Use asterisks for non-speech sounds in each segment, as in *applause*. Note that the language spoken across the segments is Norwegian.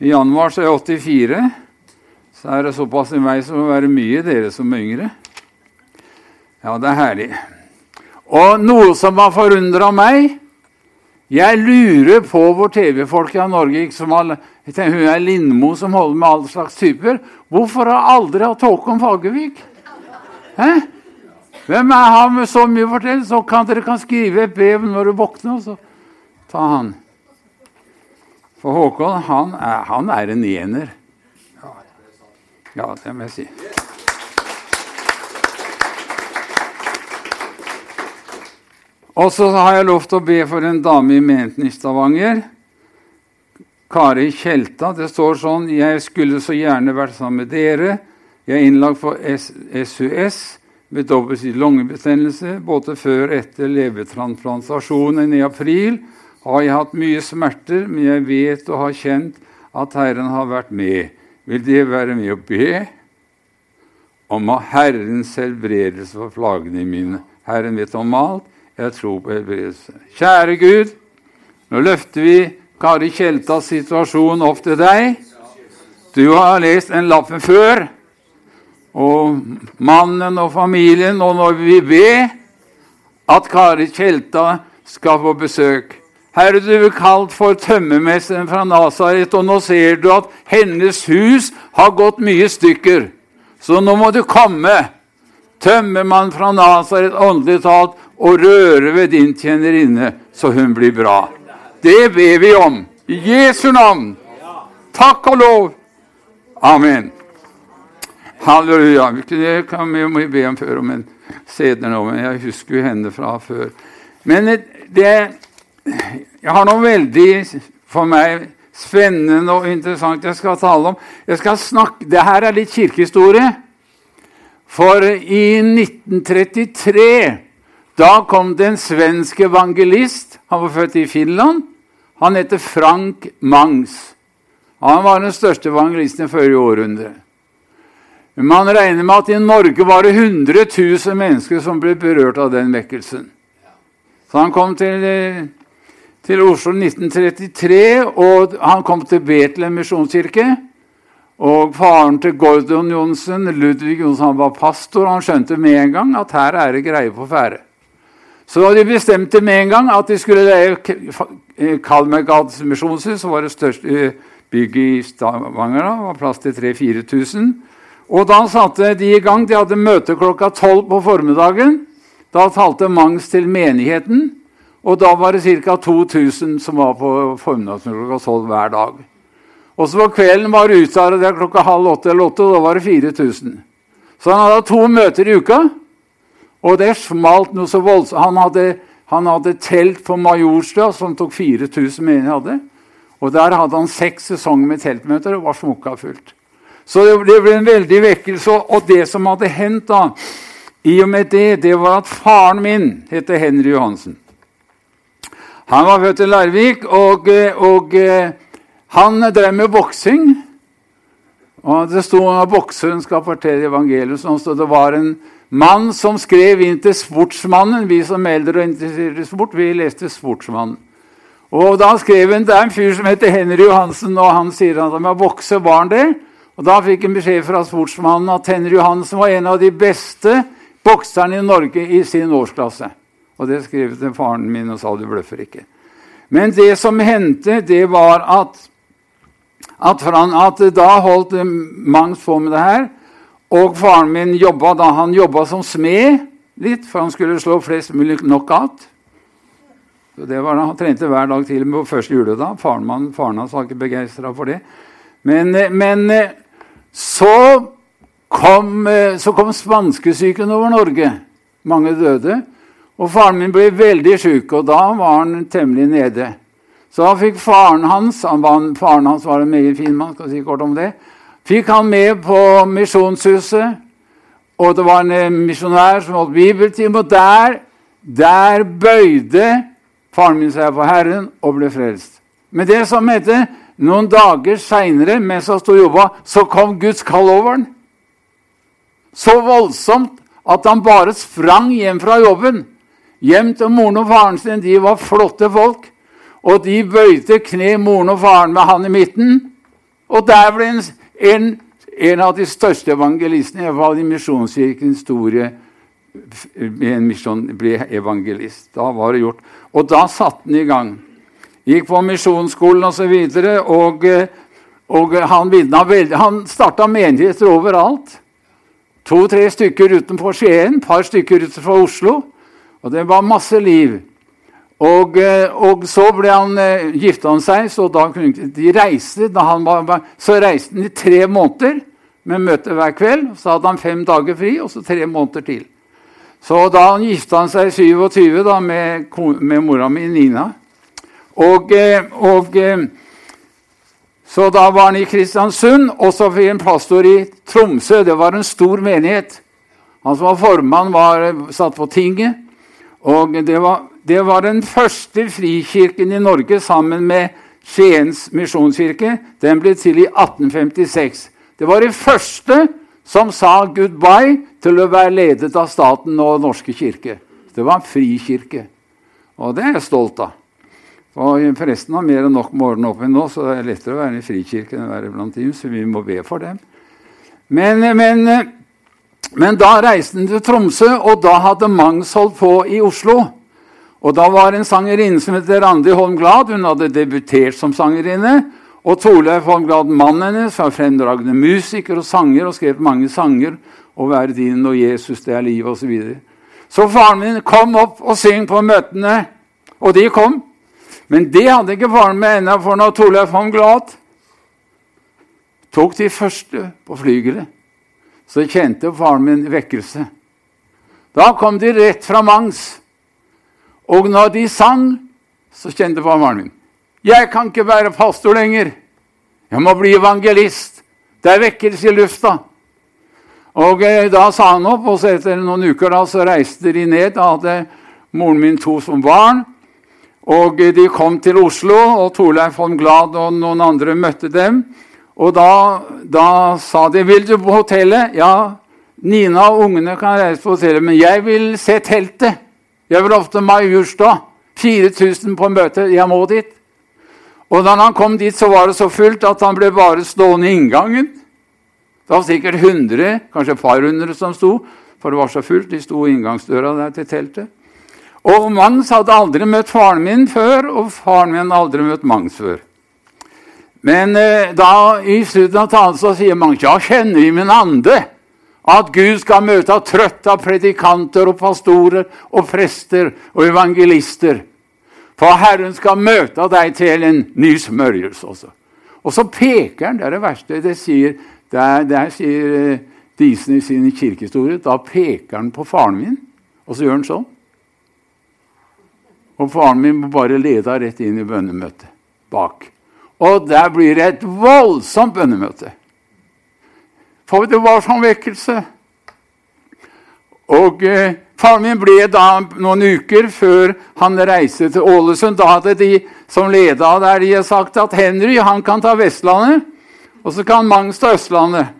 I januar så er jeg 84. Så er det såpass i meg som å være mye dere som er yngre. Ja, det er herlig. Og noe som har forundra meg Jeg lurer på hvor TV-folk i Norge gikk som har, Hun er Lindmo som holder med alle slags typer. Hvorfor har aldri hatt Håkon Fagervik? Hæ? Hvem er han med så mye å fortelle? Så kan dere kan skrive et brev når du våkner, og så ta han. For Håkon, han er, han er en ener. Ja. det må jeg si. Og så har jeg lov til å be for en dame i menigheten i Stavanger. Kari Tjelta. Det står sånn Jeg skulle så gjerne vært sammen med dere. Jeg er innlagt for SUS med dobbeltsidig lungebetennelse. Både før og etter levertransplantasjonen i april har jeg hatt mye smerter, men jeg vet og har kjent at Herren har vært med. Vil det være med å be om Herrens helbredelse for plagene mine? Herren vet om alt. Jeg tror på helbredelse. Kjære Gud, nå løfter vi Kari Kjeltas situasjon opp til deg. Du har lest den lappen før. Og mannen og familien, og når vi ber at Kari Kjelta skal få besøk Herre, du er kalt for tømmermesteren fra Nasaret, og nå ser du at hennes hus har gått mye stykker. Så nå må du komme, tømmermann fra Nasaret, åndelig talt, og røre ved din tjenerinne, så hun blir bra. Det ber vi om. I Jesu navn. Takk og lov. Amen. Halleluja. Det kan vi be om før men senere nå, men jeg husker jo henne fra før. Men det Jeg har noe veldig for meg spennende og interessant jeg skal tale om. Jeg skal snakke, Det her er litt kirkehistorie. For i 1933 da kom det en svensk evangelist. Han var født i Finland. Han heter Frank Mangs. Han var den største evangelisten i forrige århundre. Man regner med at i Norge var det 100 000 mennesker som ble berørt av den vekkelsen. Så han kom til, til Oslo 1933, og han kom til Betlehem misjonskirke. Og faren til Gordon Johnsen, Ludvig Johnsen, han var pastor. Han skjønte med en gang at her er det greie på ferde. Så de bestemte med en gang at de skulle leie Kalmergads misjonshus, som var det største bygget i Stavanger. Det var plass til 3000-4000. Og da satte de i gang. De hadde møte klokka tolv på formiddagen. Da talte Mangs til menigheten. Og da var det ca. 2000 som var på formiddagsmøtet klokka tolv hver dag. Og så på kvelden var det utsatt klokka halv åtte eller åtte, og da var det 4000. Så han hadde to møter i uka. Og det smalt noe så voldsomt. Han hadde, han hadde telt på Majorstua, som tok 4000 mener jeg hadde. Og der hadde han seks sesonger med teltmøter og var smukka fullt. Så det ble en veldig vekkelse. Og det som hadde hendt da, i og med det, det var at faren min heter Henry Johansen. Han var født i Larvik, og, og han drev med boksing. Og Det sto at bokseren skal fortelle evangeliet. og det var en mann som skrev inn til Sportsmannen. Vi som eldre og interesserte sport, vi leste Sportsmannen. Og da skrev han, Det er en fyr som heter Henry Johansen, og han sier at han må var barn det. Og Da fikk han beskjed fra Sportsmannen at Henry Johansen var en av de beste bokserne i Norge i sin årsklasse. Og det skrev jeg til faren min og sa du bløffer ikke. Men det som hendte, det var at, at, at da holdt Mangs på med det her. Og faren min jobba da han jobba som smed litt, for han skulle slå flest mulig knockout. Så det var da, Han trente hver dag til og med på første juledag. Faren, man, faren hans var ikke begeistra for det. Men, men så kom, så kom spanskesyken over Norge. Mange døde. Og faren min ble veldig sjuk, og da var han temmelig nede. Så da fikk faren hans han var, Faren hans var en meget fin mann, skal si kort om det fikk han med på Misjonshuset. Og det var en eh, misjonær som holdt bibeltime. Og der, der bøyde faren min seg for Herren og ble frelst. Men det som heter, noen dager seinere, mens han sto og jobba, så kom Guds kall over han. Så voldsomt at han bare sprang hjem fra jobben. Hjem til moren og faren sin. De var flotte folk. Og de bøyde kne, moren og faren, med han i midten. Og der ble en, en, en av de største evangelistene i hvert i Misjonskirkens historie en misjon, ble evangelist. Da var det gjort. Og da satte han i gang. Gikk på misjonsskolen osv. Og, og, og han, han starta menigheter overalt. To-tre stykker utenfor Skien, et par stykker utenfor Oslo. Og det var masse liv. Og, eh, og, så ble han, eh, gifta han seg, så da kunne de reiste, var, så reiste han i tre måneder med møte hver kveld. Så hadde han fem dager fri, og så tre måneder til. Så da han gifta han seg i 27 da, med, med mora mi, Nina. Og, eh, og, så da var han i Kristiansund, og så fikk han pastor i Tromsø. Det var en stor menighet. Han som var formann, var satt på tinget. Og det var det var den første frikirken i Norge sammen med Skiens misjonskirke. Den ble til i 1856. Det var de første som sa goodbye til å være ledet av staten og Norske kirke. Det var en frikirke. Og det er jeg stolt av. Og Forresten har mer enn nok med årene opp nå, så det er lettere å være i frikirke enn å være blant dem, så vi må be for dem. Men, men, men da reiste han til Tromsø, og da hadde Mangs holdt på i Oslo. Og Da var en sangerinne som het Randi Holm Glad. Hun hadde debutert som sangerinne. Og Torleif Holm Glad, mannen hennes, var fremdragende musiker og sanger og skrev mange sanger. Og 'Være din og Jesus, det er livet', osv. Så, videre. så faren min kom opp og syng på møtene. Og de kom. Men det hadde ikke faren min ennå, for når Torleif Holm Glad tok de første på flygelet, så kjente faren min vekkelse. Da kom de rett fra Mangs. Og når de sang, så kjente faren min Jeg kan ikke være pastor lenger. Jeg må bli evangelist. Det er vekkelse i lufta. Og eh, Da sa han opp, og etter noen uker da, så reiste de ned. Da hadde moren min to som barn. Og eh, de kom til Oslo, og Torleif von Glad og noen andre møtte dem. Og da, da sa de 'Vil du på hotellet?' Ja, Nina og ungene kan reise på hotellet, men jeg vil se teltet. Jeg vil ofte Majorstad. 4000 på møte. Jeg må dit. Og da han kom dit, så var det så fullt at han ble bare stående i inngangen. Det var sikkert 100, kanskje et par hundre som sto, for det var så fullt. De sto i inngangsdøra der til teltet. Og Manns hadde aldri møtt faren min før, og faren min hadde aldri møtt Mangs før. Men eh, da i slutten av talen så sier mange ja, kjenner i min ande at Gud skal møte trøtte predikanter og pastorer og prester og evangelister. For Herren skal møte deg til en ny smørjelse også. Og så peker han, det er det verste. Det sier, der, der sier eh, Disen i sin kirkehistorie. Da peker han på faren min, og så gjør han sånn. Og faren min bare lede rett inn i bønnemøtet bak. Og der blir det et voldsomt bønnemøte. For det var sånn vekkelse. Og eh, Faren min ble da noen uker før han reiste til Ålesund. Da hadde de som leda der, de sagt at Henry han kan ta Vestlandet, og så kan Mangs ta Østlandet.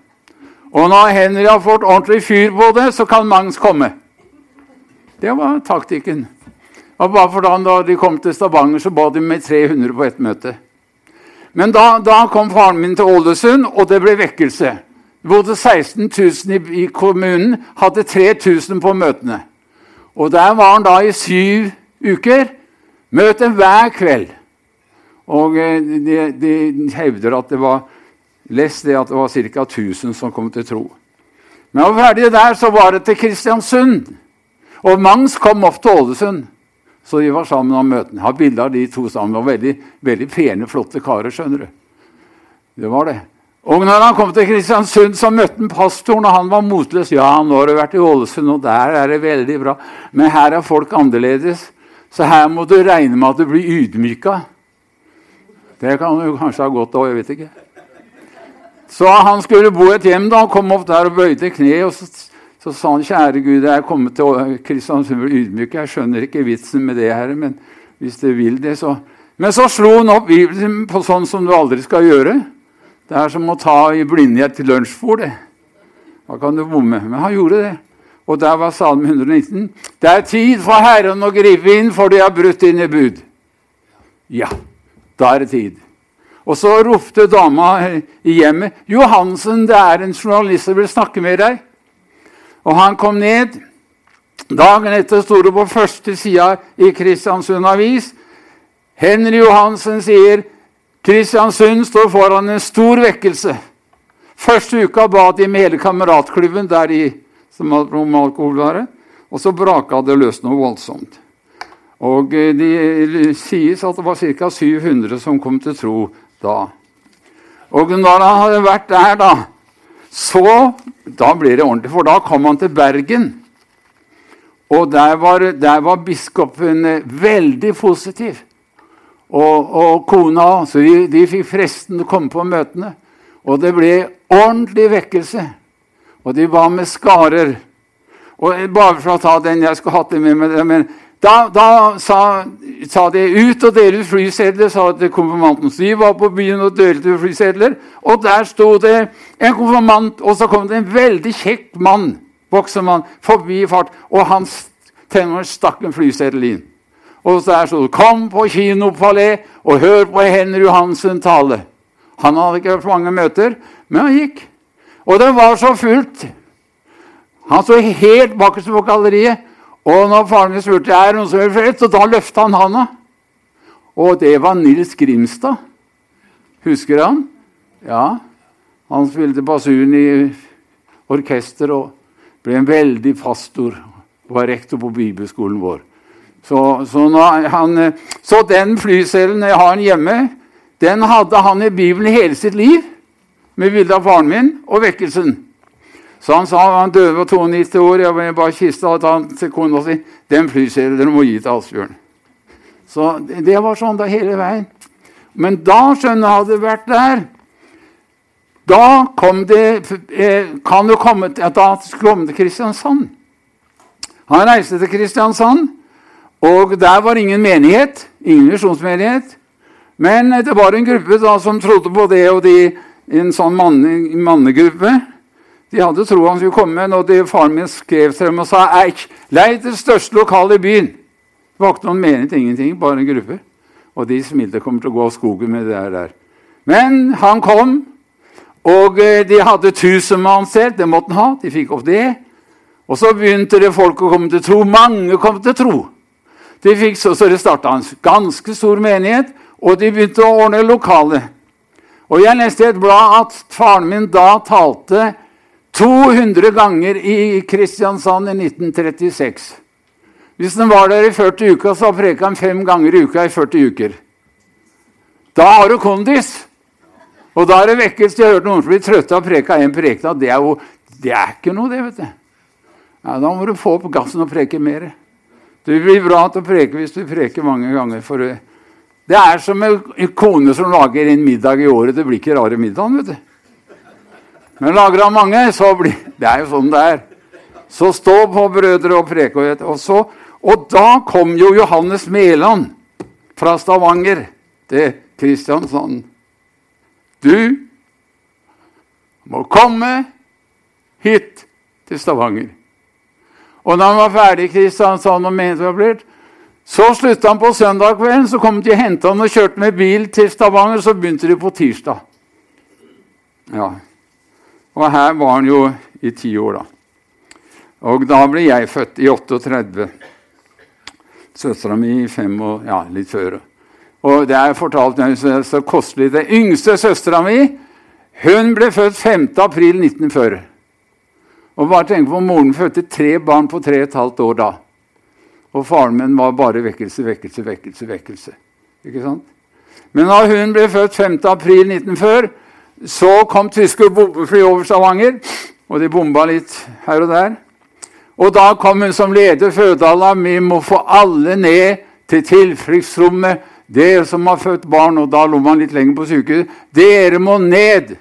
Og når Henry har fått ordentlig fyr på det, så kan Mangs komme. Det var taktikken. Og bare for da, de kom til Stavanger, så ba de med 300 på ett møte. Men da, da kom faren min til Ålesund, og det ble vekkelse. Det bodde 16 000 i, i kommunen, hadde 3000 på møtene. Og der var han da i syv uker. Møte hver kveld. Og eh, de, de hevder at det var Les det at det var ca. 1000 som kom til tro. Men var ferdig der, så var det til Kristiansund. Og Mangs kom opp til Ålesund. Så de var sammen om møtene. Har bilde av de to sammen. Var veldig, veldig pene, flotte karer, skjønner du. Det var det. Og når han kom til Kristiansund, så møtte han pastoren, og han var motløs. Ja, nå har du vært i Ålesund, og der er det veldig bra. Men her er folk annerledes, så her må du regne med at du blir ydmyka. Det kan du kanskje ha godt av, jeg vet ikke. Så han skulle bo et hjem, da, han kom opp der og bøyde kneet. og så, så sa han, 'Kjære Gud, jeg er kommet til Kristiansund ydmyk. 'Jeg skjønner ikke vitsen med det, Herre, men hvis du vil det, så' Men så slo han opp Bibelen på sånn som du aldri skal gjøre. Det er som å ta i blindhet til lunsjbord. Da kan du bomme. Men han gjorde det. Og der var Salme 119. Det er tid for Herren å gripe inn, for de har brutt i bud. Ja, da er det tid. Og så ropte dama i hjemmet 'Johansen, det er en journalist som vil snakke med deg.' Og han kom ned. Dagen etter sto det på første sida i Kristiansund Avis. Henry Johansen sier Kristiansund står foran en stor vekkelse. Første uka ba de med hele kameratklubben der de som hadde alkoholvare, og så braka det løs noe voldsomt. Og eh, Det sies at det var ca. 700 som kom til tro da. Og når han hadde vært der, da, så Da blir det ordentlig, for da kom han til Bergen. Og der var, der var biskopen eh, veldig positiv. Og, og kona Så de, de fikk fresten å komme på møtene. Og det ble ordentlig vekkelse. Og de var med skarer. Og Bare for å ta den jeg skulle hatt det med meg men Da, da sa, sa, de ut og dele ut flysedler, sa at konfirmanten. Så var på byen og delte ut flysedler. Og der sto det en konfirmant, og så kom det en veldig kjekk mann, voksemann, forbi i fart. Og han tenår stakk en flyseddel inn. Og der sto det 'Kom på Kinopalé og hør på Henry Johansen tale'. Han hadde ikke hørt mange møter, men han gikk. Og det var så fullt. Han sto helt bakerst på galleriet. Og når faren min spurte er det noen som vil flytte, og da løfta han handa. Og det var Nils Grimstad. Husker han? Ja. Han spilte basun i orkester og ble en veldig pastor. Var rektor på bibelskolen vår. Så, så, han, så den flyselen jeg har hjemme, den hadde han i Bibelen hele sitt liv. Med bilde av faren min og vekkelsen. Så han sa han døde på 92 år. Jeg bare kista og ta til kona si. Den flyserien dere må gi til Asbjørn. Så det var sånn da hele veien. Men da, skjønner jeg, hadde vært der. Da kom det eh, kan det komme, at da komme til Kristiansand. Han reiste til Kristiansand, og der var ingen menighet. Ingen visjonsmenighet. Men det var en gruppe da som trodde på det, og de, en sånn mannegruppe. De hadde tro han skulle komme, og de, faren min skrev til dem og sa Eik, leid det største lokalet i byen. Det var ikke noen menighet, ingenting, bare en gruppe. Og de smilte kommer til å gå av skogen med det der. Men han kom, og eh, de hadde tusenmannssted. Det måtte han ha. De fikk opp det. Og så begynte det folk å komme til tro. Mange kom til tro. De fikk så, så det starta en ganske stor menighet, og de begynte å ordne lokale. Og Jeg leste i et blad at faren min da talte 200 ganger i Kristiansand i 1936. Hvis han var der i 40 uker, så preka han fem ganger i uka i 40 uker. Da har du kondis! Og da er det vekkelse. Jeg har hørt noen som blir trøtte av å preke én prekena. Det er jo det er ikke noe, det, vet du. Ja, da må du få opp gassen og preke mer. Det blir bra til å preke hvis du preker mange ganger. For det er som en kone som lager en middag i året. Det blir ikke rare middagen, vet du. Men lager han mange, så blir Det er jo sånn det er. Så stå på, brødre, og preke. Og, og da kom jo Johannes Mæland fra Stavanger til Kristiansand. Du må komme hit til Stavanger. Og da han var ferdig i Kristiansand og mente så slutta han på søndag kvelden. Så kom de og henta han og kjørte med bil til Stavanger. Så begynte de på tirsdag. Ja, og her var han jo i ti år, da. Og da ble jeg født i 38. Søstera mi i fem og ja, litt før. Og det er fortalt så, så kostelig. Det yngste søstera mi hun ble født 5. april 1940. Og bare tenk på Moren fødte tre barn på tre og et halvt år da. Og faren min var bare vekkelse, vekkelse, vekkelse. vekkelse. Ikke sant? Men da hun ble født 5. april 1940, så kom tyske bombefly over Stavanger, og de bomba litt her og der. Og da kom hun som leder fødeala. Vi må få alle ned til tilfluktsrommet. Dere som har født barn, og da lå man litt lenger på sykehuset, dere må ned.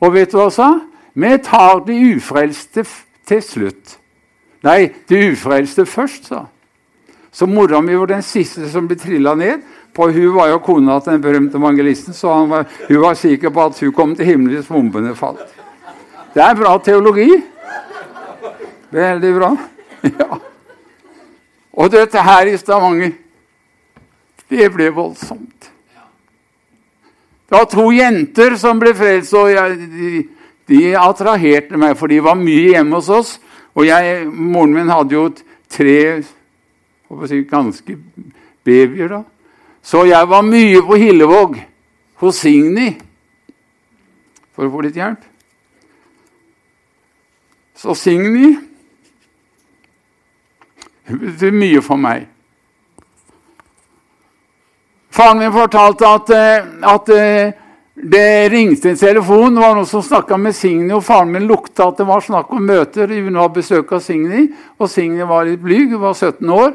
Og vet du hva hun sa? Vi tar de ufrelste til slutt. Nei, de ufrelste først, sa Så mora mi var den siste som ble trilla ned. For hun var jo kona til den berømte evangelisten, så var, hun var sikker på at hun kom til himmelen hvis bombene falt. Det er bra teologi. Veldig bra. *laughs* Ja. Og dette her i Stavanger, det ble voldsomt. Det var to jenter som ble frelst, og jeg, de, de, attraherte meg, for de var mye hjemme hos oss. Og jeg, moren min hadde jo tre ganske babyer da. Så jeg var mye på Hillevåg hos Signy for å få litt hjelp. Så Signy betyr mye for meg. Faren min fortalte at, eh, at eh, det ringte en telefon. Det var noen som snakka med Signy, og faren min lukta at det var snakk om møter. Hun var besøk av Signy, og Signy var litt blyg. Hun var 17 år.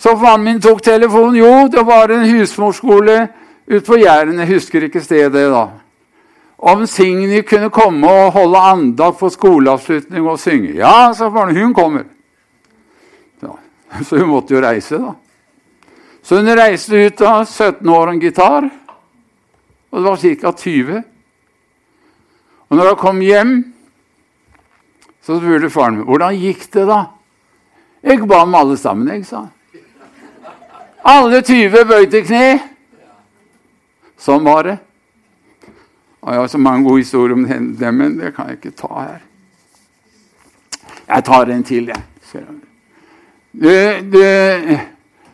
Så faren min tok telefonen. Jo, det var en husmorskole ute på Jæren. Jeg husker ikke stedet da. Om Signy kunne komme og holde andakt på skoleavslutning og synge. Ja, sa faren. Hun kommer. Ja, *laughs* så hun måtte jo reise, da. Så hun reiste ut da, 17 år og en gitar. Og det var ca. 20. Og når hun kom hjem, så spurte faren min hvordan gikk det da. Jeg ba med alle sammen, jeg, sa Alle 20 bøyde kne. Sånn var det. Og jeg har så mange gode historier om det, men det kan jeg ikke ta her. Jeg tar en til, jeg. Du, du,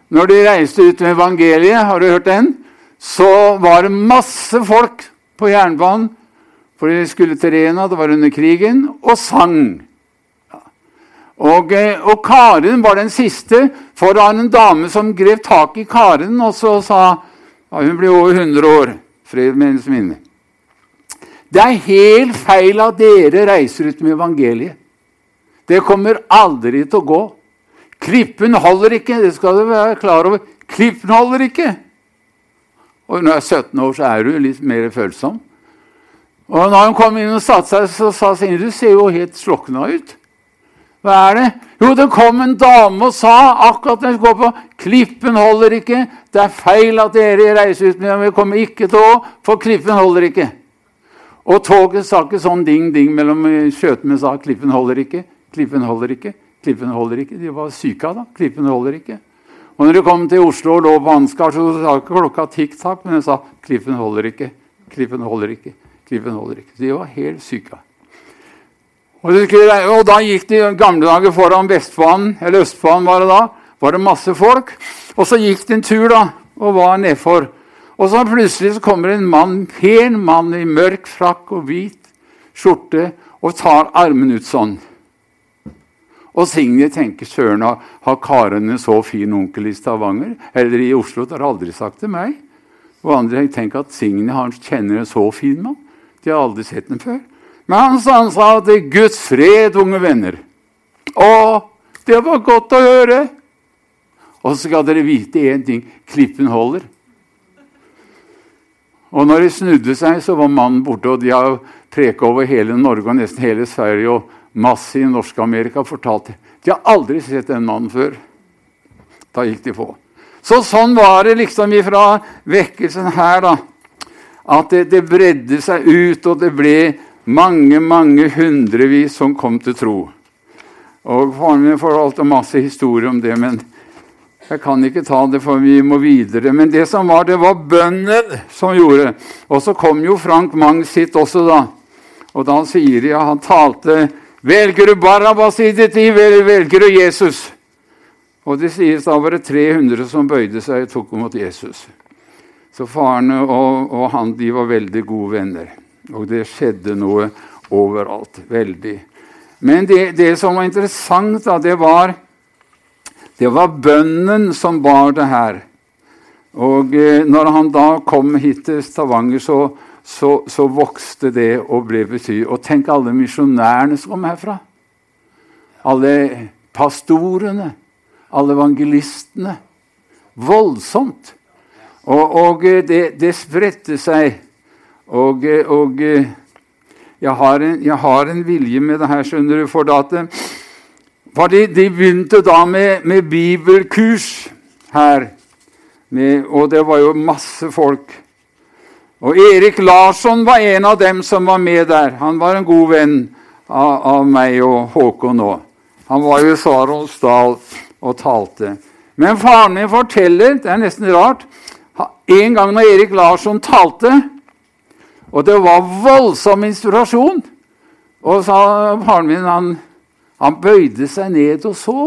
når de reiste ut med evangeliet, har du hørt den? Så var det masse folk på jernbanen, for de skulle til Rena, det var under krigen, og sang. Og, eh, og, Karen var den siste, for det var en dame som grep tak i Karen og så sa ja, Hun ble over 100 år. Fred med hennes minne. Det er helt feil at dere reiser ut med evangeliet. Det kommer aldri til å gå. Klippen holder ikke, det skal du være klar over. Klippen holder ikke. Og når du er 17 år, så er du litt mer følsom. Og når hun kom inn og satte seg, så sa Signe du ser jo helt slokna ut. Hva er det? Jo, det kom en dame og sa akkurat når jeg gå på Klippen holder ikke. Det er feil at dere reiser ut, men vi kommer ikke til å, for klippen holder ikke. Og toget sa ikke sånn ding-ding mellom skjøtene sa klippen holder ikke. Klippen holder ikke. Klippen holder ikke. De var syke av da. Klippen holder ikke. Og når de kom til Oslo og lå på Ansgar, så sa ikke klokka tikk-takk, men de sa klippen holder ikke. Klippen holder ikke. Klippen holder ikke. De var helt syke. Og, skulle, og da gikk de gamle dager foran Vestbanen, eller Østbanen var det da. Var det masse folk. Og så gikk de en tur, da, og var nedfor. Og så plutselig så kommer en mann, pen mann i mørk frakk og hvit skjorte og tar armen ut sånn. Og Signe tenker søren, har Karen en så fin onkel i Stavanger? Eller i Oslo? Det har aldri sagt til meg. Og andre tenker at Signe han kjenner en så fin mann. De har aldri sett den før. Men han, sa er Guds fred, unge venner. Å, det var godt å høre! Og så skal dere vite én ting klippen holder. Og når de snudde seg, så var mannen borte, og de har preka over hele Norge og nesten hele Sverige. og masse i Norsk-Amerika fortalte de har aldri sett den mannen før. Da gikk de på. Så sånn var det liksom ifra vekkelsen her, da. At det, det bredde seg ut, og det ble mange, mange hundrevis som kom til tro. Og Faren min fortalte masse historier om det, men jeg kan ikke ta det, for vi må videre. Men det som var, det var bønder som gjorde. Og så kom jo Frank Mang sitt også, da. Og da sier de ja, han talte Velger du Barabas i ditt liv, eller velger du Jesus? Og det sies da var det 300 som bøyde seg og tok imot Jesus. Så faren og, og, han de var veldig gode venner. Og det skjedde noe overalt. Veldig. Men det, det som var interessant, da, det var, det var bønnen som bar det her. Og eh, når han da kom hit til Stavanger, så, så, så, vokste det og ble bety. Og tenk alle misjonærene som kom herfra. Alle pastorene, alle evangelistene. Voldsomt. Og, og det, det, spredte seg. Og, og jeg, har en, jeg, har en, vilje med det her, skjønner du. For at, for de, de begynte da med, med bibelkurs her. Med, og det var jo masse folk. Og Erik Larsson var en av dem som var med der. Han var en god venn av, av meg og Håkon òg. Han var jo i Saronsdal og talte. Men faren min forteller, det er nesten rart En gang når Erik Larsson talte, Og det var voldsom inspirasjon. Og sa faren min han, han bøyde seg ned og så.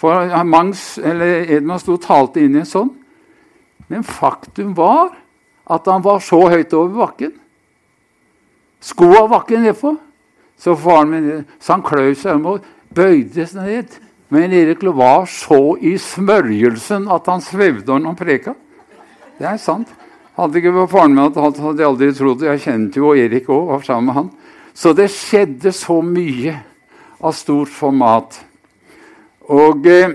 For Mangs, eller Edmund sto og talte inn i en sånn. Men faktum var at han var så høyt over bakken. Skoa var ikke nedpå. Så faren min, så han kløy seg om og bøyde seg ned. Men Erik var så i smørjelsen at han svevde når han preka. Det er sant. Hadde ikke faren min hadde jeg aldri trodd. Jeg kjente jo Erik òg, var sammen med han. Så det skjedde så mye av stort format. Og, eh,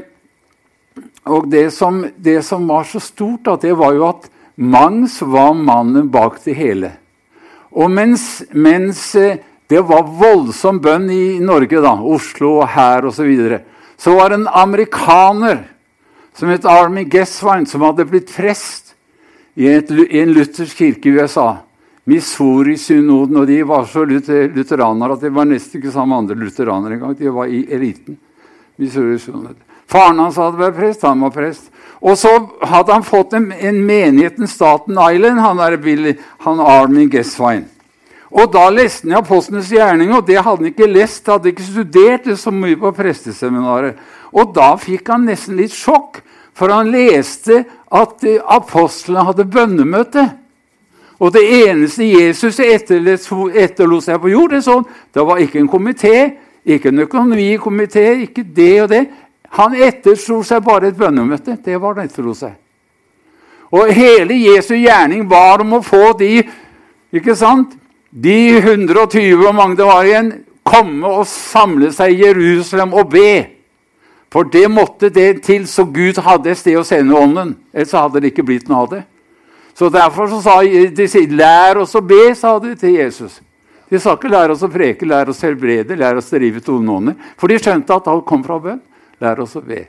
og det, som, det, som, var så stort, da, det var jo at Mangs var mannen bak det hele. Og mens, mens eh, det var voldsom bønn i Norge, da, Oslo og her osv., så, videre, så var det en amerikaner som het Army Gesswein, som hadde blitt prest i, en luthersk kirke i USA. Missouri-synoden, og de var så lutheranere at de var nesten ikke sammen med andre lutheranere engang. De var i eliten. Faren hans hadde vært prest, han var prest. Og så hadde han fått en, en menighet i Staten Island, han, der Billy, han Armin Gesswein. Og da leste han Apostlenes gjerning, og det hadde han ikke lest, hadde ikke studert det så mye på presteseminaret. Og da fikk han nesten litt sjokk, for han leste at apostlene hadde bønnemøte. Og det eneste Jesus etterlot seg på jord, det, sånn, det var ikke en komité, ikke en økonomikomité, ikke det og det. Han etterslo seg bare et bønnemøte. Det var det etterlot seg. Og hele Jesu gjerning var om å få de ikke sant, de 120 og mange det var igjen, komme og samle seg i Jerusalem og be. For det måtte det til, så Gud hadde et sted å sende ånden. Ellers hadde det ikke blitt noe av det. Så Derfor så sa de 'lær oss å be', sa de til Jesus. De sa ikke 'lær oss å preke, lær oss å helbrede, lær oss å drive toneånder'. For de skjønte at alt kom fra bønn. Lær oss å be.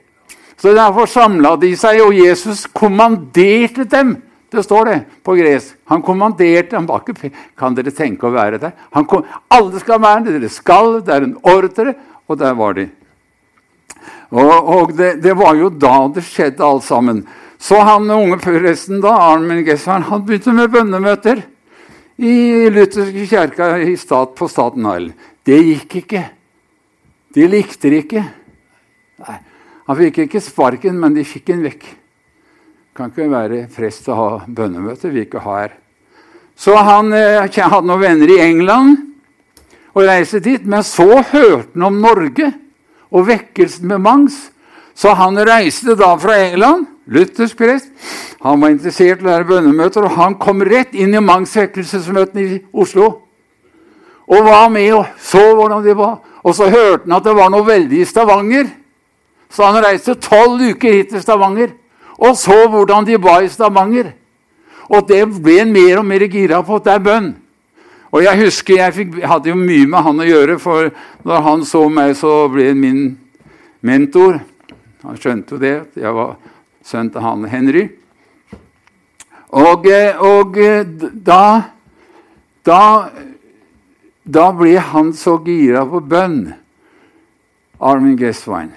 Så Derfor samla de seg, og Jesus kommanderte dem det står det på gresk. Han kommanderte han var ikke, Kan dere tenke å være der? Kom, alle skal være der. Dere skal. Det er en ordre. Og der var de. Og, og det, det, var jo da det skjedde, alt sammen. Så han unge presten, da, Armin Gessern, han begynte med bønnemøter i lutherske kjerka stat, på Staten Island. Det gikk ikke. De likte det ikke. Nei, Han fikk ikke sparken, men de fikk den vekk kan ikke være prest og ha bønnemøter Vi ikke har. Så han eh, hadde noen venner i England og reiste dit. Men så hørte han om Norge og vekkelsen med Mangs. Så han reiste da fra England, luthersk prest. Han var interessert i å lære bønnemøter, og han kom rett inn i Mangs vekkelsesmøtene i Oslo. Og var med og så hvordan de var. Og så hørte han at det var noe veldig i Stavanger. Så han reiste tolv uker hit til Stavanger og så hvordan de ba i Stavanger. Og det ble han mer og mer gira på at det er bønn. Og jeg husker jeg fikk, hadde jo mye med han å gjøre, for når han så meg, så ble han min mentor. Han skjønte jo det. Jeg var sønn til han Henry. Og, og da, da, da ble han så gira på bønn. Armin Gesswein.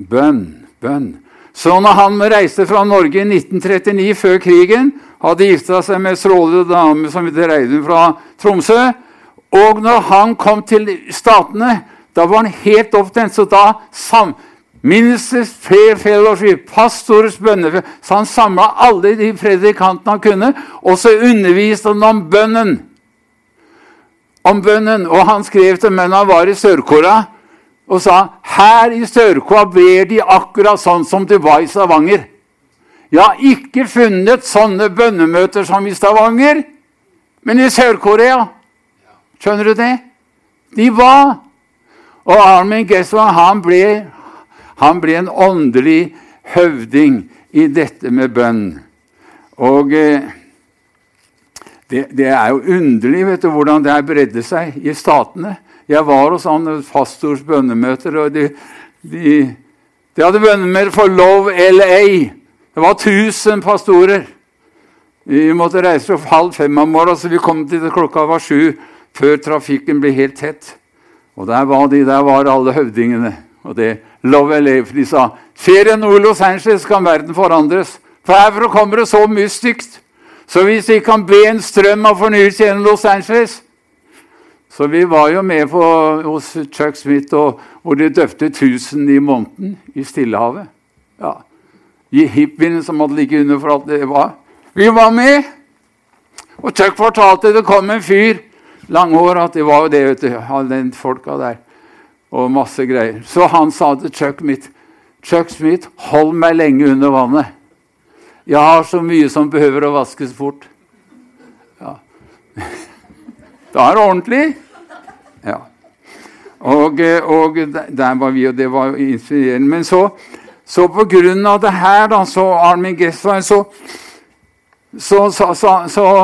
Bønn, bønn. Så når han reiste fra Norge i 1939, før krigen, hadde gifta seg med strålende dame som het Reidun fra Tromsø Og når han kom til Statene, da var han helt opptent. Så da sam, Ministers Fair Fellowship, pastors bønnefell Så han samla alle de predikantene han kunne, og så underviste han om bønnen. Om bønnen. Og han skrev til mennene han var i Sør-Korea og sa her i Sør-Korea ber de akkurat sånn som det var i Stavanger. Jeg har ikke funnet sånne bønnemøter som i Stavanger, men i Sør-Korea. Skjønner du det? De var. Og Armin Gesson, han ble, han ble en åndelig høvding i dette med bønn. Og eh, det, det, er jo underlig vet du, hvordan det har bredde seg i statene. Jeg var hos han fastors bønnemøter, og de, de, de hadde bønnemøter for Love LA. Det var 1000 pastorer. Vi måtte reise opp halv fem om morgenen, så vi kom til klokka var sju før trafikken ble helt tett. Og der var de, der var alle høvdingene. Og det Love LA, for de sa ferien nord Los Angeles kan verden forandres. For herfra kommer det så mye stygt. Så hvis vi kan be en strøm av fornyelse gjennom Los Angeles Så vi var jo med på, hos Chuck Smith, og, hvor de døpte 1000 i måneden i Stillehavet. Ja. I hippiene som hadde ligget under for alt det var. Vi var med! Og Chuck fortalte det kom en fyr, langhåra, at det var jo det, vet du, alle den folka der. Og masse greier. Så han sa til Chuck Smith, Chuck Smith, hold meg lenge under vannet. Jeg har så mye som behøver å vaskes fort. Ja. *laughs* Da er det ordentlig. Ja. Og, og, der var vi, og det var inspirerende. Men så, så på grunn av det her, da, så Armin Gessler, så, så, så,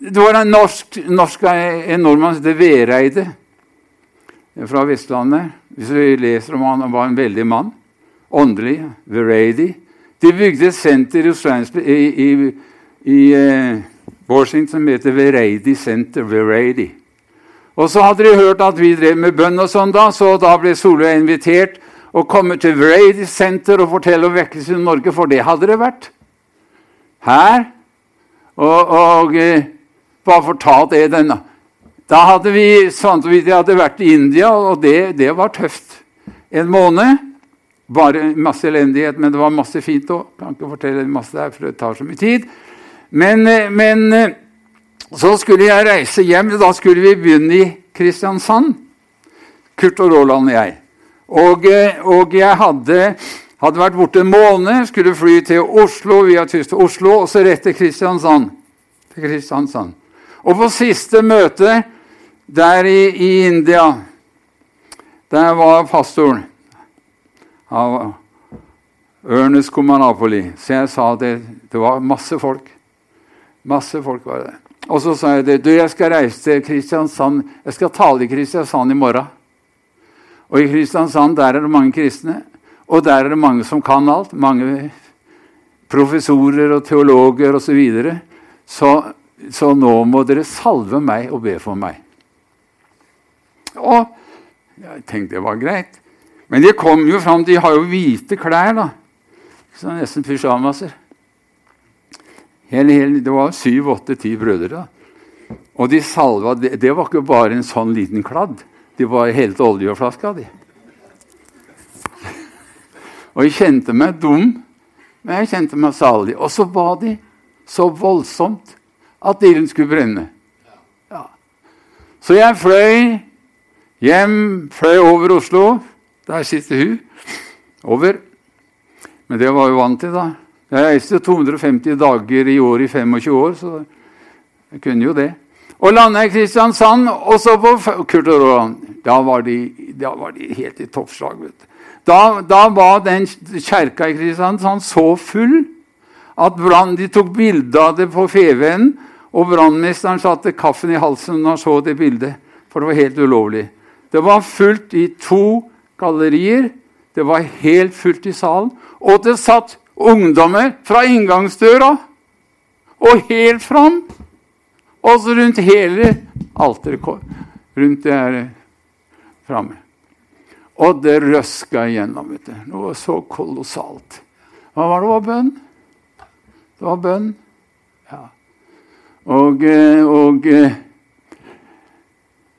Det var en norsk, norsk en nordmann som het Vereide fra Vestlandet. Hvis vi leser om han, han var en veldig mann. Åndelig. Vereidi. De bygde et senter i, i, i, i uh, Washington som heter Vereidi Center. Vereidi. Og så hadde de hørt at vi drev med bønn, og sånn da, så da ble Solveig invitert og komme til Vereidi Center og fortelle om vekkelsen i Norge, for det hadde det vært. Her. Og, og uh, bare fortalt det den, Da hadde vi Svante hadde vært i India, og det, det var tøft. En måned. Bare masse elendighet, men det var masse fint òg. Kan ikke fortelle masse der, for det tar så mye tid. Men, eh, men, eh, så skulle jeg reise hjem. Da skulle vi begynne i Kristiansand. Kurt og Roland og jeg. Og, eh, og jeg hadde, hadde, vært borte en måned, skulle fly til Oslo via Tysk til Oslo, og så rett til Kristiansand. til Kristiansand. Og på siste møte der i, i India, der var pastoren av Ernest Komanapoli. Så jeg sa det. Det var masse folk. Masse folk var det. Og så sa jeg det. Du, jeg skal reise til Kristiansand. Jeg skal tale i Kristiansand i morgen. Og i Kristiansand der er det mange kristne. Og der er det mange som kan alt. Mange professorer og teologer osv. Så, videre. så Så nå må dere salve meg og be for meg. Og jeg tenkte det var greit. Men de kom jo fram De har jo hvite klær, da. Så nesten pysjamaser. Hele, hele, det var syv, åtte, ti brødre. Og de salva det, det, var ikke bare en sånn liten kladd. De var helt oljeflaska, de. *laughs* Og jeg kjente meg dum, men jeg kjente meg salig. Og så ba de så voldsomt at ilden skulle brenne. Ja. Så jeg fløy hjem, fløy over Oslo, der sitter hun. Over. Men det var jo vant til, da. Jeg reiste 250 dager i år i 25 år, så jeg kunne jo det. Og landa i Kristiansand, og så på Kurt og Roland. Da var de, da var de helt i toppslag. vet du. Da, da var den kjerka i Kristiansand så full at brand, de tok bilde av det på Fevennen. Og brannmesteren satte kaffen i halsen når han så det bildet, for det var helt ulovlig. Det var fullt i to gallerier. Det var helt fullt i salen. Og det satt ungdommer fra inngangsdøra og helt fram. Og så rundt hele alteret. Rundt det her framme. Og det røska igjennom. vet du. Noe så kolossalt. Hva var det? Det var bønn. Det var bønn. Ja. Og, eh, og, eh,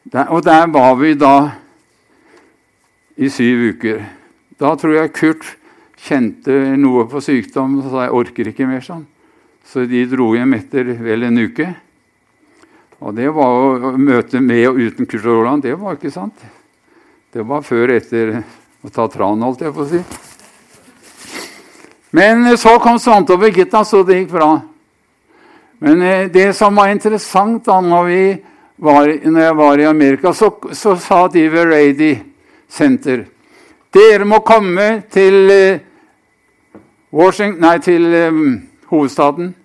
der, og der var vi da i syv uker. Da tror jeg Kurt kjente noe på sykdom og sa jeg orker ikke mer sånn. Så de dro hjem etter vel en uke. Og det var å møte med og uten Kurt Roland. Det var ikke sant. Det var før etter å ta tran, holdt jeg på å si. Men så kom Svante og Birgitta, så det gikk bra. Men eh, det som var interessant da når, var, når jeg var i Amerika, så, så sa de ved Rady Center. Dere må komme til eh, Washington, nei, til um, hovedstaden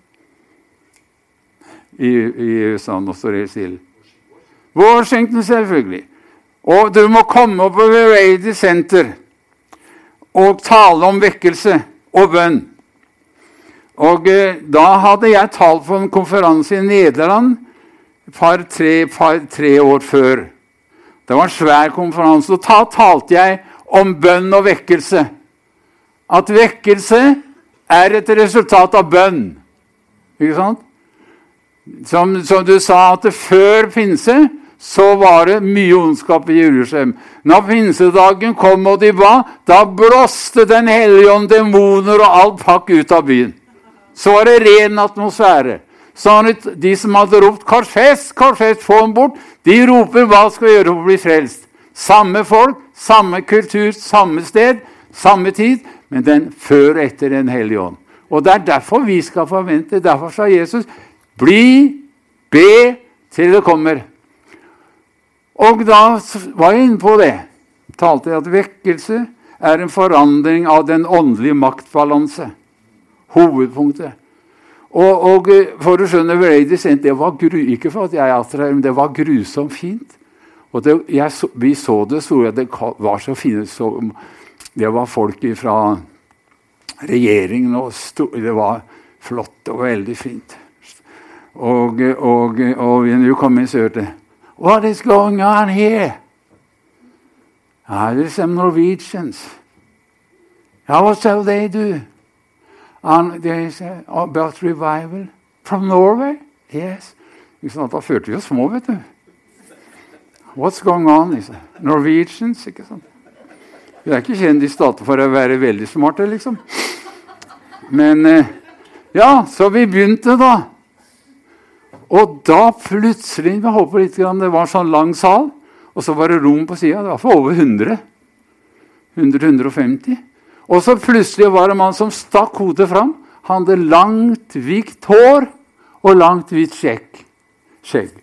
i, i USA. Nå står det stille. Washington, selvfølgelig. Og du må komme opp på Verady Center og tale om vekkelse og bønn. Og eh, Da hadde jeg talt på en konferanse i Nederland par-tre par, tre år før. Det var en svær konferanse. Og da talte jeg om bønn og vekkelse. At vekkelse er et resultat av bønn. Ikke sant? Som, som du sa, at før pinse så var det mye ondskap i Jerusalem. Når pinsedagen kom og de ba, da blåste Den hellige ånd demoner og alt pakk ut av byen. Så var det ren atmosfære. Så De som hadde ropt 'Korsfest, korsfest, få ham bort', de roper 'Hva skal vi gjøre for å bli frelst?' Samme folk, samme kultur, samme sted, samme tid, men den før etter Den hellige ånd. Og Det er derfor vi skal forvente. Derfor sa Jesus, 'Bli, be til det kommer'. Og da var jeg inne på det. Talte jeg at vekkelse er en forandring av den åndelige maktbalanse. Hovedpunktet. Og, og for å skjønne det var gru, Ikke for at jeg er her, men det var grusomt fint. Og det, jeg, vi så det, så jeg det var så fint. Så, det var folk fra regjeringen, og det var flott og veldig fint. Og, og, og når vi kom inn, så hørte What is going on here? Ah, er some Norwegians. How shall they do? And they say about revival from Norway? Yes. Sånn da følte vi oss små, vet du. What's going on? Norwegians, ikke sant? Vi er ikke kjent i stater for å være veldig smarte, liksom. Men eh, ja, så vi begynte, da. Og da plutselig jeg håper litt, Det var sånn lang sal, og så var det rom på sida. Det var for over 100. 100-150. Og så plutselig var det en mann som stakk hodet fram. Han hadde langt, hvitt hår og langt, hvitt skjegg.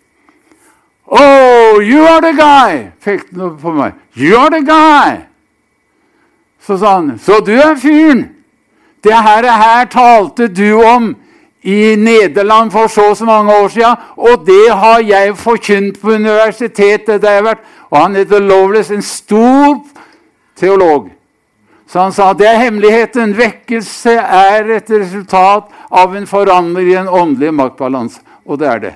Oh, you are the guy! Pekte han på meg. You are the guy! Så sa han, så du er fyren! Det her, her talte du om i Nederland for så og så mange år siden. Og det har jeg forkynt på universitetet der jeg har vært. Og han heter Loveless, en stor teolog. Så han sa det er hemmeligheten. Vekkelse er et resultat av en forandring i en åndelig maktbalanse. Og det er det.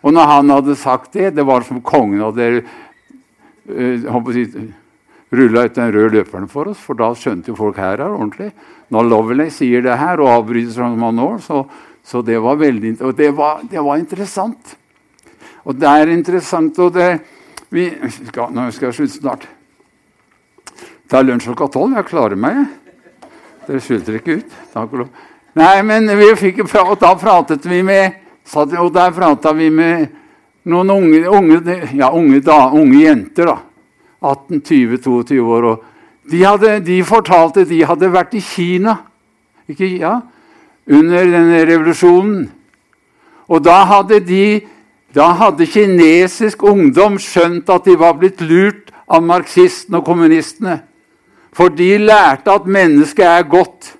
Og når han hadde sagt det Det var som kongen hadde uh, rulla ut den røde løperen for oss, for da skjønte jo folk her er ordentlig. Når Lovely sier det her og avbryter som han når, så, så det var veldig og det var, det var, interessant. Og det er interessant og det, vi, skal, Nå skal jeg slutte snart. Det er lunsj klokka tolv. Jeg klarer meg. Dere sulter ikke ut. Takk og lov. Nei, men vi fikk, og da pratet vi med Og der prata vi med noen unge, unge, ja, unge, da, unge jenter. da, 18-20-22 år. de, hadde, de, fortalte de hadde vært i Kina ikke, ja, under denne revolusjonen. Og da hadde, de, da hadde kinesisk ungdom skjønt at de var blitt lurt av marxistene og kommunistene. For de lærte at mennesket er godt.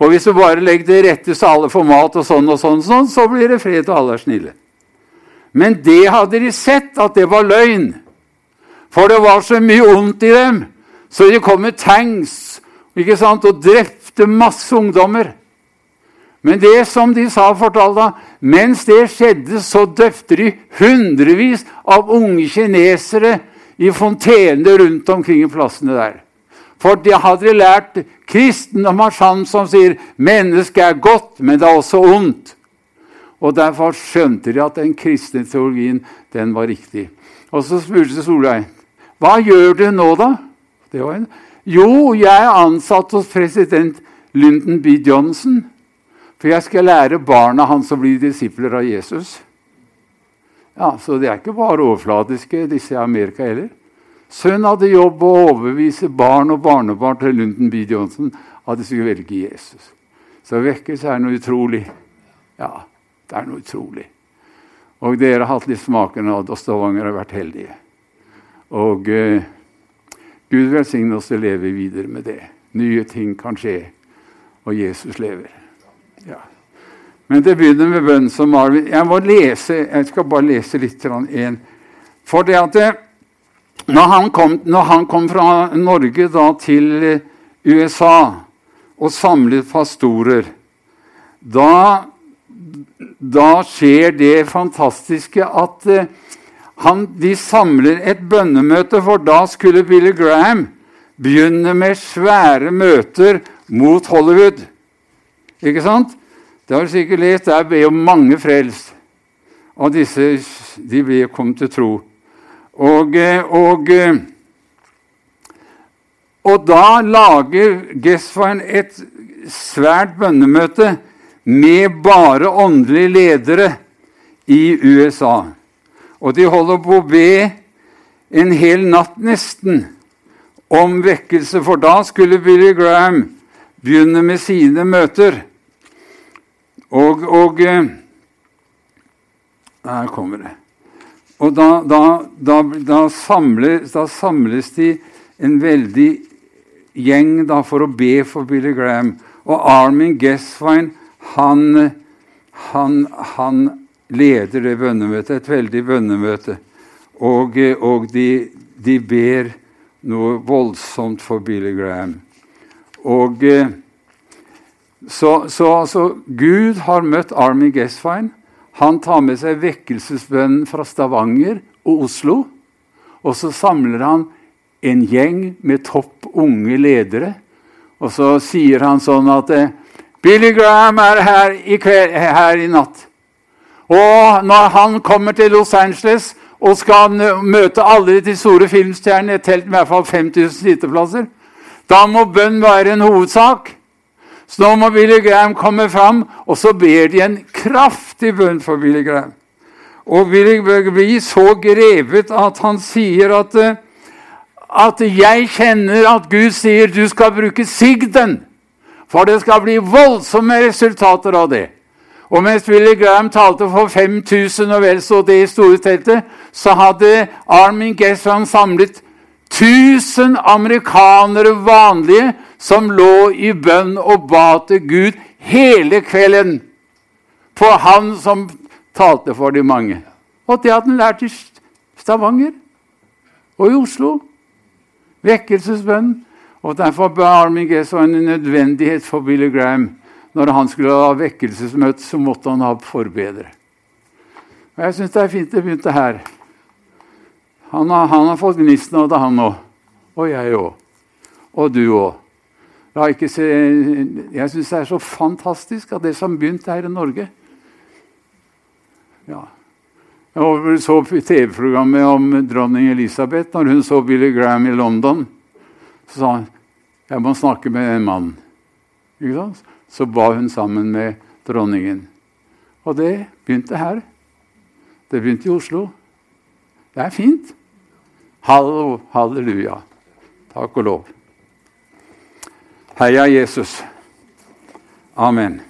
Og hvis du bare legger til rette så alle får mat, og sånn og sånn, sånn, så blir det fred, og alle er snille. Men det hadde de sett at det var løgn. For det var så mye ondt i dem. Så de kom med tanks ikke sant, og drepte masse ungdommer. Men det som de sa, fortalte mens det skjedde, så døpte de hundrevis av unge kinesere i fontenene rundt omkring i plassene der. For de hadde lært kristendom av Shan som sier mennesket er godt, men det er også ondt. Og Derfor skjønte de at den kristne teologien den var riktig. Og Så spurte Solveig hva gjør du nå, da? En, jo, jeg er ansatt hos president Lyndon B. Johnson. For jeg skal lære barna hans å bli disipler av Jesus. Ja, Så det er ikke bare overfladiske, disse i Amerika heller. Sønnen hadde jobb å overbevise barn og barnebarn til Lyndon B. Johnson at de skulle velge Jesus. Så vekkelse er noe utrolig. Ja, det er noe utrolig. Og dere har hatt litt smaken av og Stavanger har vært heldige. Og eh, Gud velsigne oss til å leve videre med det. Nye ting kan skje, og Jesus lever. Ja. Men det begynner med bønn som Marvin. Jeg må lese, jeg skal bare lese litt. En. For det at det, når, han kom, når han kom fra Norge da til USA og samlet pastorer, da, da skjer det fantastiske at han, de samler et bønnemøte, for da skulle Billy Graham begynne med svære møter mot Hollywood. Ikke sant? Det har du sikkert lest. Der ble jo mange frelst. Og disse de ble kom til tro. Og, eh, og, eh, og da lager Gesfain et svært bønnemøte med bare åndelige ledere i USA. Og de holder på å be en hel natt nesten om vekkelse, for da skulle Billy Graham begynne med sine møter. Og, og eh, Her kommer det. Og da, da, da, da, samles, samles de en veldig gjeng for å be for Billy Graham. Og Armin Gesswein, han, han, han leder det bønnemøtet, et veldig bønnemøte. Og, og de, de, ber noe voldsomt for Billy Graham. Og så, så altså, Gud har møtt Army Gesfine. Han tar med seg vekkelsesbønnen fra Stavanger og Oslo. Og så samler han en gjeng med topp unge ledere. Og så sier han sånn at eh, Billy Graham er her i, kveld, her i natt. Og når han kommer til Los Angeles og skal møte alle de store filmstjernene, et telt med i hvert fall 5000 sitteplasser, da må bønn være en hovedsak. Så nå må Billy Graham komme fram, og så ber de en kraftig bønn for Billy Graham. Og Billy blir så grevet at han sier at, eh, at 'jeg kjenner at Gud sier du skal bruke sigden', for det skal bli voldsomme resultater av det. Og mens Billy Graham talte for 5000 og vel så det i store teltet, så hadde Armin Gessran samlet 1000 amerikanere vanlige som lå i bønn og ba til Gud hele kvelden på han som talte for de mange. Og det hadde han lært i Stavanger og i Oslo. Vekkelsesbønn. Og Derfor ba Armin G. så en nødvendighet for Billy Graham. Når han skulle ha vekkelsesmøte, så måtte han ha forbedre. Og Jeg syns det er fint det begynte her. Han har, han har fått gnisten av det, han òg. Og jeg òg. Og du òg. Jeg, syns det er så fantastisk at det som begynte her i Norge ja. Jeg så TV-programmet om dronning Elisabeth når hun så Billy Graham i London. Så sa hun jeg må snakke med en mann. Så ba hun sammen med dronningen. Og det begynte her. Det begynte i Oslo. Det er fint. Halleluja. Takk og lov. Heia Jesus. Amen.